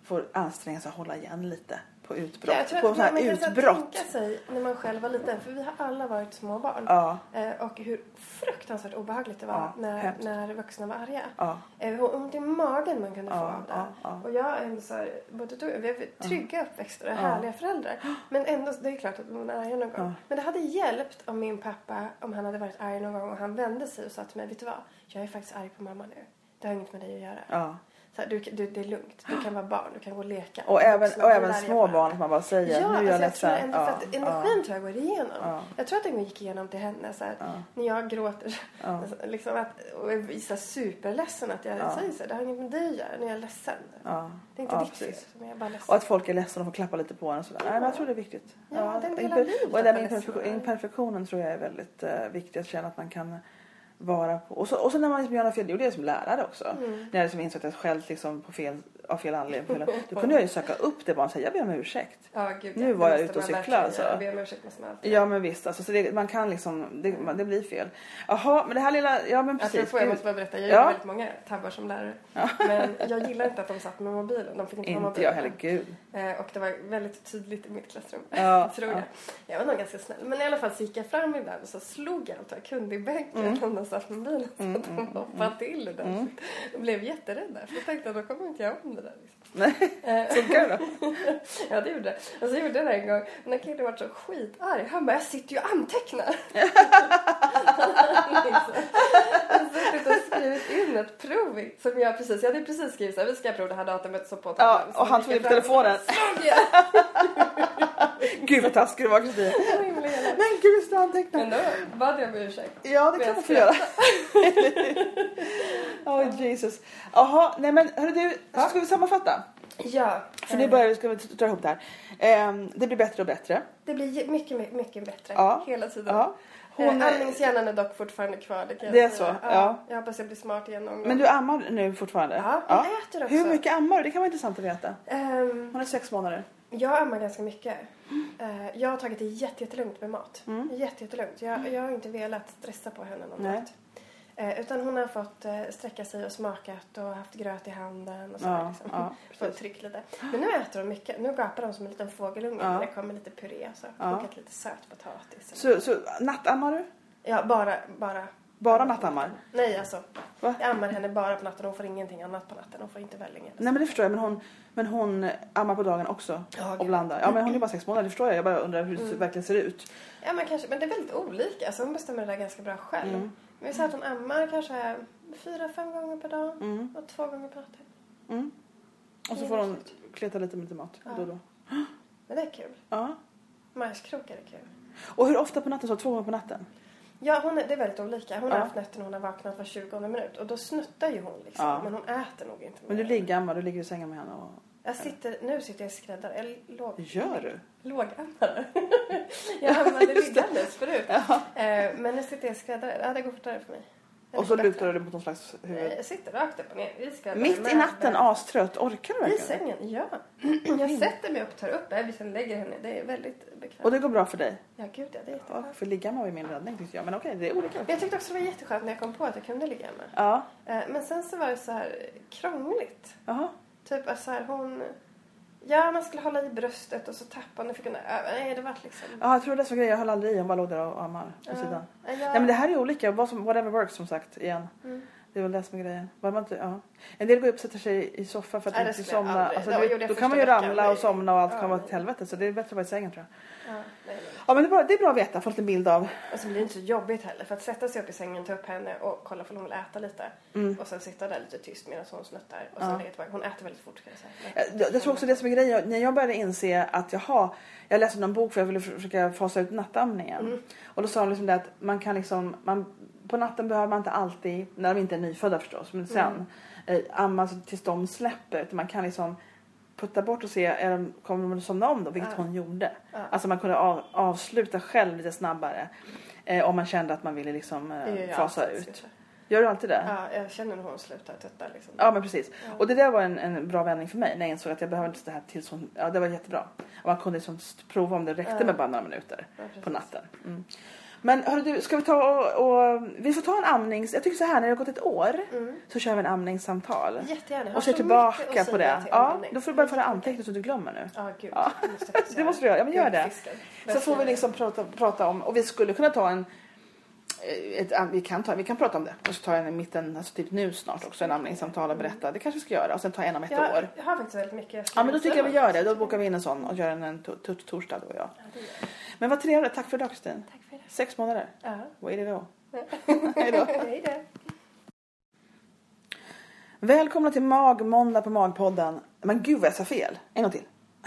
får anstränga sig att hålla igen lite på utbrott. jag tror på att så här man kan utbrott. sig när man själv var liten, för vi har alla varit små barn. Ja, Eh, och hur fruktansvärt obehagligt det var Ja, när, hemskt. när vuxna var arga. ja, Eh, hur ont i magen man kunde få Ja, av det. ja, ja. Och jag är ändå så här, både du, vi har trygga uppväxter och Ja. härliga föräldrar. Men ändå, det är klart att man är arg någon gång. Ja. Men det hade hjälpt om min pappa, om han hade varit arg någon gång och han vände sig och sa till mig, vet du vad? Jag är faktiskt arg på mamma nu. Det har inget med dig att göra. Ja. Här, du, du, det är lugnt. Du kan vara barn, du kan gå och leka. Och även, och även små barn att man bara säger Ja, nu är jag alltså jag tror ledsen. ändå för att energin tror jag går igenom. Ja. Jag tror att den gick igenom till henne. Så här, Ja. När jag gråter Ja. [LAUGHS] alltså, liksom att, och är så här superledsen att jag Ja. säger så här, det har inget med dig att göra när jag är ledsen. Ja. Det är inte Ja, ditt fel, jag är bara ledsen. Och att folk är ledsna och får klappa lite på en och sådär. Nej, men jag tror det är viktigt. Ja, det är en del av imper- livet Och den ledsen. imperfektionen tror jag är väldigt uh, viktig att känna att man kan vara på. Och så, och så när man liksom gör något fel, det gjorde jag som lärare också. Mm. När jag liksom insåg att jag skällt liksom på fel, av fel anledning. Då kunde jag ju söka upp det bara och säga jag ber om ursäkt. Ja, gud, Nu var jag ute och man cykla, verkligen alltså. göra. Be om ursäkt måste man alltid Ja men visst, alltså, så det, man kan liksom, det, man- det blir fel. Jaha, men det här lilla, ja men precis. Apropå, jag Gud. måste bara berätta, jag Ja. gjorde väldigt många tabbar som lärare. Men jag gillar inte att de satt med mobilen. De fick inte ha Inte mobilen. jag heller, gud. Eh, och det var väldigt tydligt i mitt klassrum. Ja, [LAUGHS] tror ja. jag. Jag var nog ganska snäll. Men i alla fall så gick jag fram ibland och så slog jag allt jag kunde i bänken Mm. om de satt med bilen. Så att de hoppade till det där. De blev jätterädda. För jag tänkte att då kommer inte jag om det där. Liksom. Nej, Eh, funkar det då? [LAUGHS] ja, det gjorde det. Och så gjorde jag det en gång. Den här killen var så skitarg. Han bara, jag sitter ju och antecknar. [LAUGHS] liksom. Jag har och skrivit in ett prov som jag precis, jag hade precis skrivit så här, vi ska prova det här datumet så på Ja, och han tog jag upp [LAUGHS] telefonen. Jag. Gud vad taskig du var Kristin. Men gud, ska anteckna. Men då bad jag om ursäkt. Ja, det kan jag man få göra. [LAUGHS] Åh Jesus. Jaha, nej men hörru du, ska vi sammanfatta? Ja. För nu eh, börjar vi, ska vi dra ihop det här. Ehm, det blir bättre och bättre. Det blir mycket, mycket, bättre Ja. hela tiden. Ja. Hon, eh, är dock fortfarande kvar. Det, jag Det är så, ja. Jag hoppas jag blir smart igen någon gång. men du ammar nu fortfarande? Ja, hon äter också. Hur mycket ammar du? Det kan vara intressant att veta. Ehm, Hon är sex månader. Jag ammar ganska mycket. Eh, jag har tagit det jätte- jättelugnt med mat. Mm. Jätte, jättelugnt. Jag, jag har inte velat stressa på henne någon mat. Eh, utan hon har fått eh, sträcka sig och smakat och haft gröt i handen och så. Ja, liksom. ja, [LAUGHS] Fått precis. tryck lite. Men nu äter hon mycket. Nu gapar hon som en liten fågelunge Ja. när det kommer lite puré. Så. Ja. Kokat lite sötpotatis. Så, så nattammar du? Ja, bara, bara. Bara nattammar? Nej, alltså. Va? Jag ammar henne bara på natten. Hon får ingenting annat på natten. Hon får inte välling. Nej men det förstår jag, men hon, men hon ammar på dagen också. Ja, och blandar. Ja men hon är bara sex månader, det förstår jag. Jag bara undrar hur det Mm. verkligen ser ut. Ja, men kanske. Men det är väldigt olika. Alltså, hon bestämmer det där ganska bra själv. Mm. Men vi säger att hon ammar kanske fyra, fem gånger per dag. Mm. Och två gånger på natten. Mm. Och så får hon kleta lite med lite mat Ja. då och då. Men det är kul. Ja. Majskrokar är kul. Och hur ofta på natten? Så två gånger på natten? Ja, hon är, det är väldigt olika. Hon har Ja. haft nätter när hon har vaknat var 20 minut. Och då snuttar ju hon liksom. Ja. Men hon äter nog inte Men du mer. ligger ammar, du ligger i sängen med henne och... Jag sitter, nu sitter jag i skräddare. Eller låg... Gör du? Lågammare. [LAUGHS] jag ammade liggandes förut. Ja. Eh, men nu sitter jag i skräddare. Ja, det går fortare för mig. Och så lutar du dig mot någon slags huvud. Jag sitter rakt upp och ner i skräddare. Mitt i med- natten, astrött. Orkar du I verkligen? sängen, ja. [CLEARS THROAT] Jag sätter mig upp, tar upp bebisen, lägger henne. Det är väldigt bekvämt. Och det går bra för dig? Ja, gud ja, det är Ja, jätteskönt. för ligga var ju min räddning tyckte jag. Men okej, det är olika. Men Jag tyckte också det var jätteskönt när jag kom på att jag kunde ligga med. Ja, Eh, Men sen så var det så här krångligt. jaha. Typ att så här hon... Ja, man skulle hålla i bröstet och så hon och fick hon. Nej, det var liksom... Ja, jag tror det så grejer. Jag höll aldrig i. Hon bara låg där och ammar på sidan. Ja, Nej men det här är olika. Whatever works som sagt igen. Mm. Det är väl det som är grejen. Var man inte, ja. En del går upp och sätter sig i soffan för att Nej, inte somna. Alltså, du, då kan man ju veckan. ramla och somna och allt Ja, kan vara ett helvete. Så det är bättre att vara i sängen tror jag. Ja, nej, nej. Ja men det är bra, det är bra att veta. Få lite bild av. Och så blir det inte så jobbigt heller. För att sätta sig upp i sängen, ta upp henne och kolla om hon vill äta lite. Mm. Och sen sitta där lite tyst medan hon snuttar. Och sen Ja. lägga tillbaka. Hon äter väldigt fort kan jag säga. Jag, jag, jag tror också det som är grejen. När jag började inse att jaha, jag läste någon bok för jag ville försöka fasa ut nattamningen. Mm. Och då sa de liksom det att man kan liksom, man, på natten behöver man inte alltid, när de inte är nyfödda förstås, men sen Mm. eh, amma tills de släpper. Utan man kan liksom putta bort och se, är de, kommer de att somna om då? Vilket Ja. hon gjorde. Ja. Alltså man kunde av, avsluta själv lite snabbare. Eh, om man kände att man ville liksom eh, fasa ut. säga. Gör du alltid det? Ja, jag känner när hon slutar tutta liksom. Ja men precis. Ja. Och det där var en, en bra vändning för mig när jag insåg att jag behövde inte det här tills hon, ja det var jättebra. Och man kunde liksom prova om det räckte Ja. med bara några minuter på natten. Mm. Men hörru du, ska vi ta och, och, vi får ta en amnings, jag tycker så här när det har gått ett år Mm. så kör vi en amningssamtal. Jättegärna. Jag Och ser tillbaka på det. Ja, då får du bara föra anteckningar så du glömmer nu. Ja, gud. Ja. [LAUGHS] Det måste jag faktiskt Det göra. måste du göra, ja men gör det. Så får vi liksom prata, prata om, och vi skulle kunna ta en eh, ett, vi, kan ta, vi kan prata om det och så tar jag en i mitten, alltså typ nu snart också en amningssamtal och berätta. Det kanske vi ska göra och sen ta en om ett jag, år. jag har faktiskt väldigt mycket jag Ja men då tycker jag vi gör det. Då bokar vi in en sån och gör en, en to- to- torsdag då och jag. Ja, jag. Men vad trevligt. Tack för idag Kristin. Sex månader? Ja. Vad är det då? [LAUGHS] Hej då. Välkomna till Magmåndag på Magpodden. Men gud vad jag sa fel. En gång till. [LAUGHS]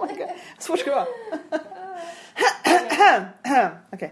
oh Svårt ska det vara. [LAUGHS] Okej. Okay.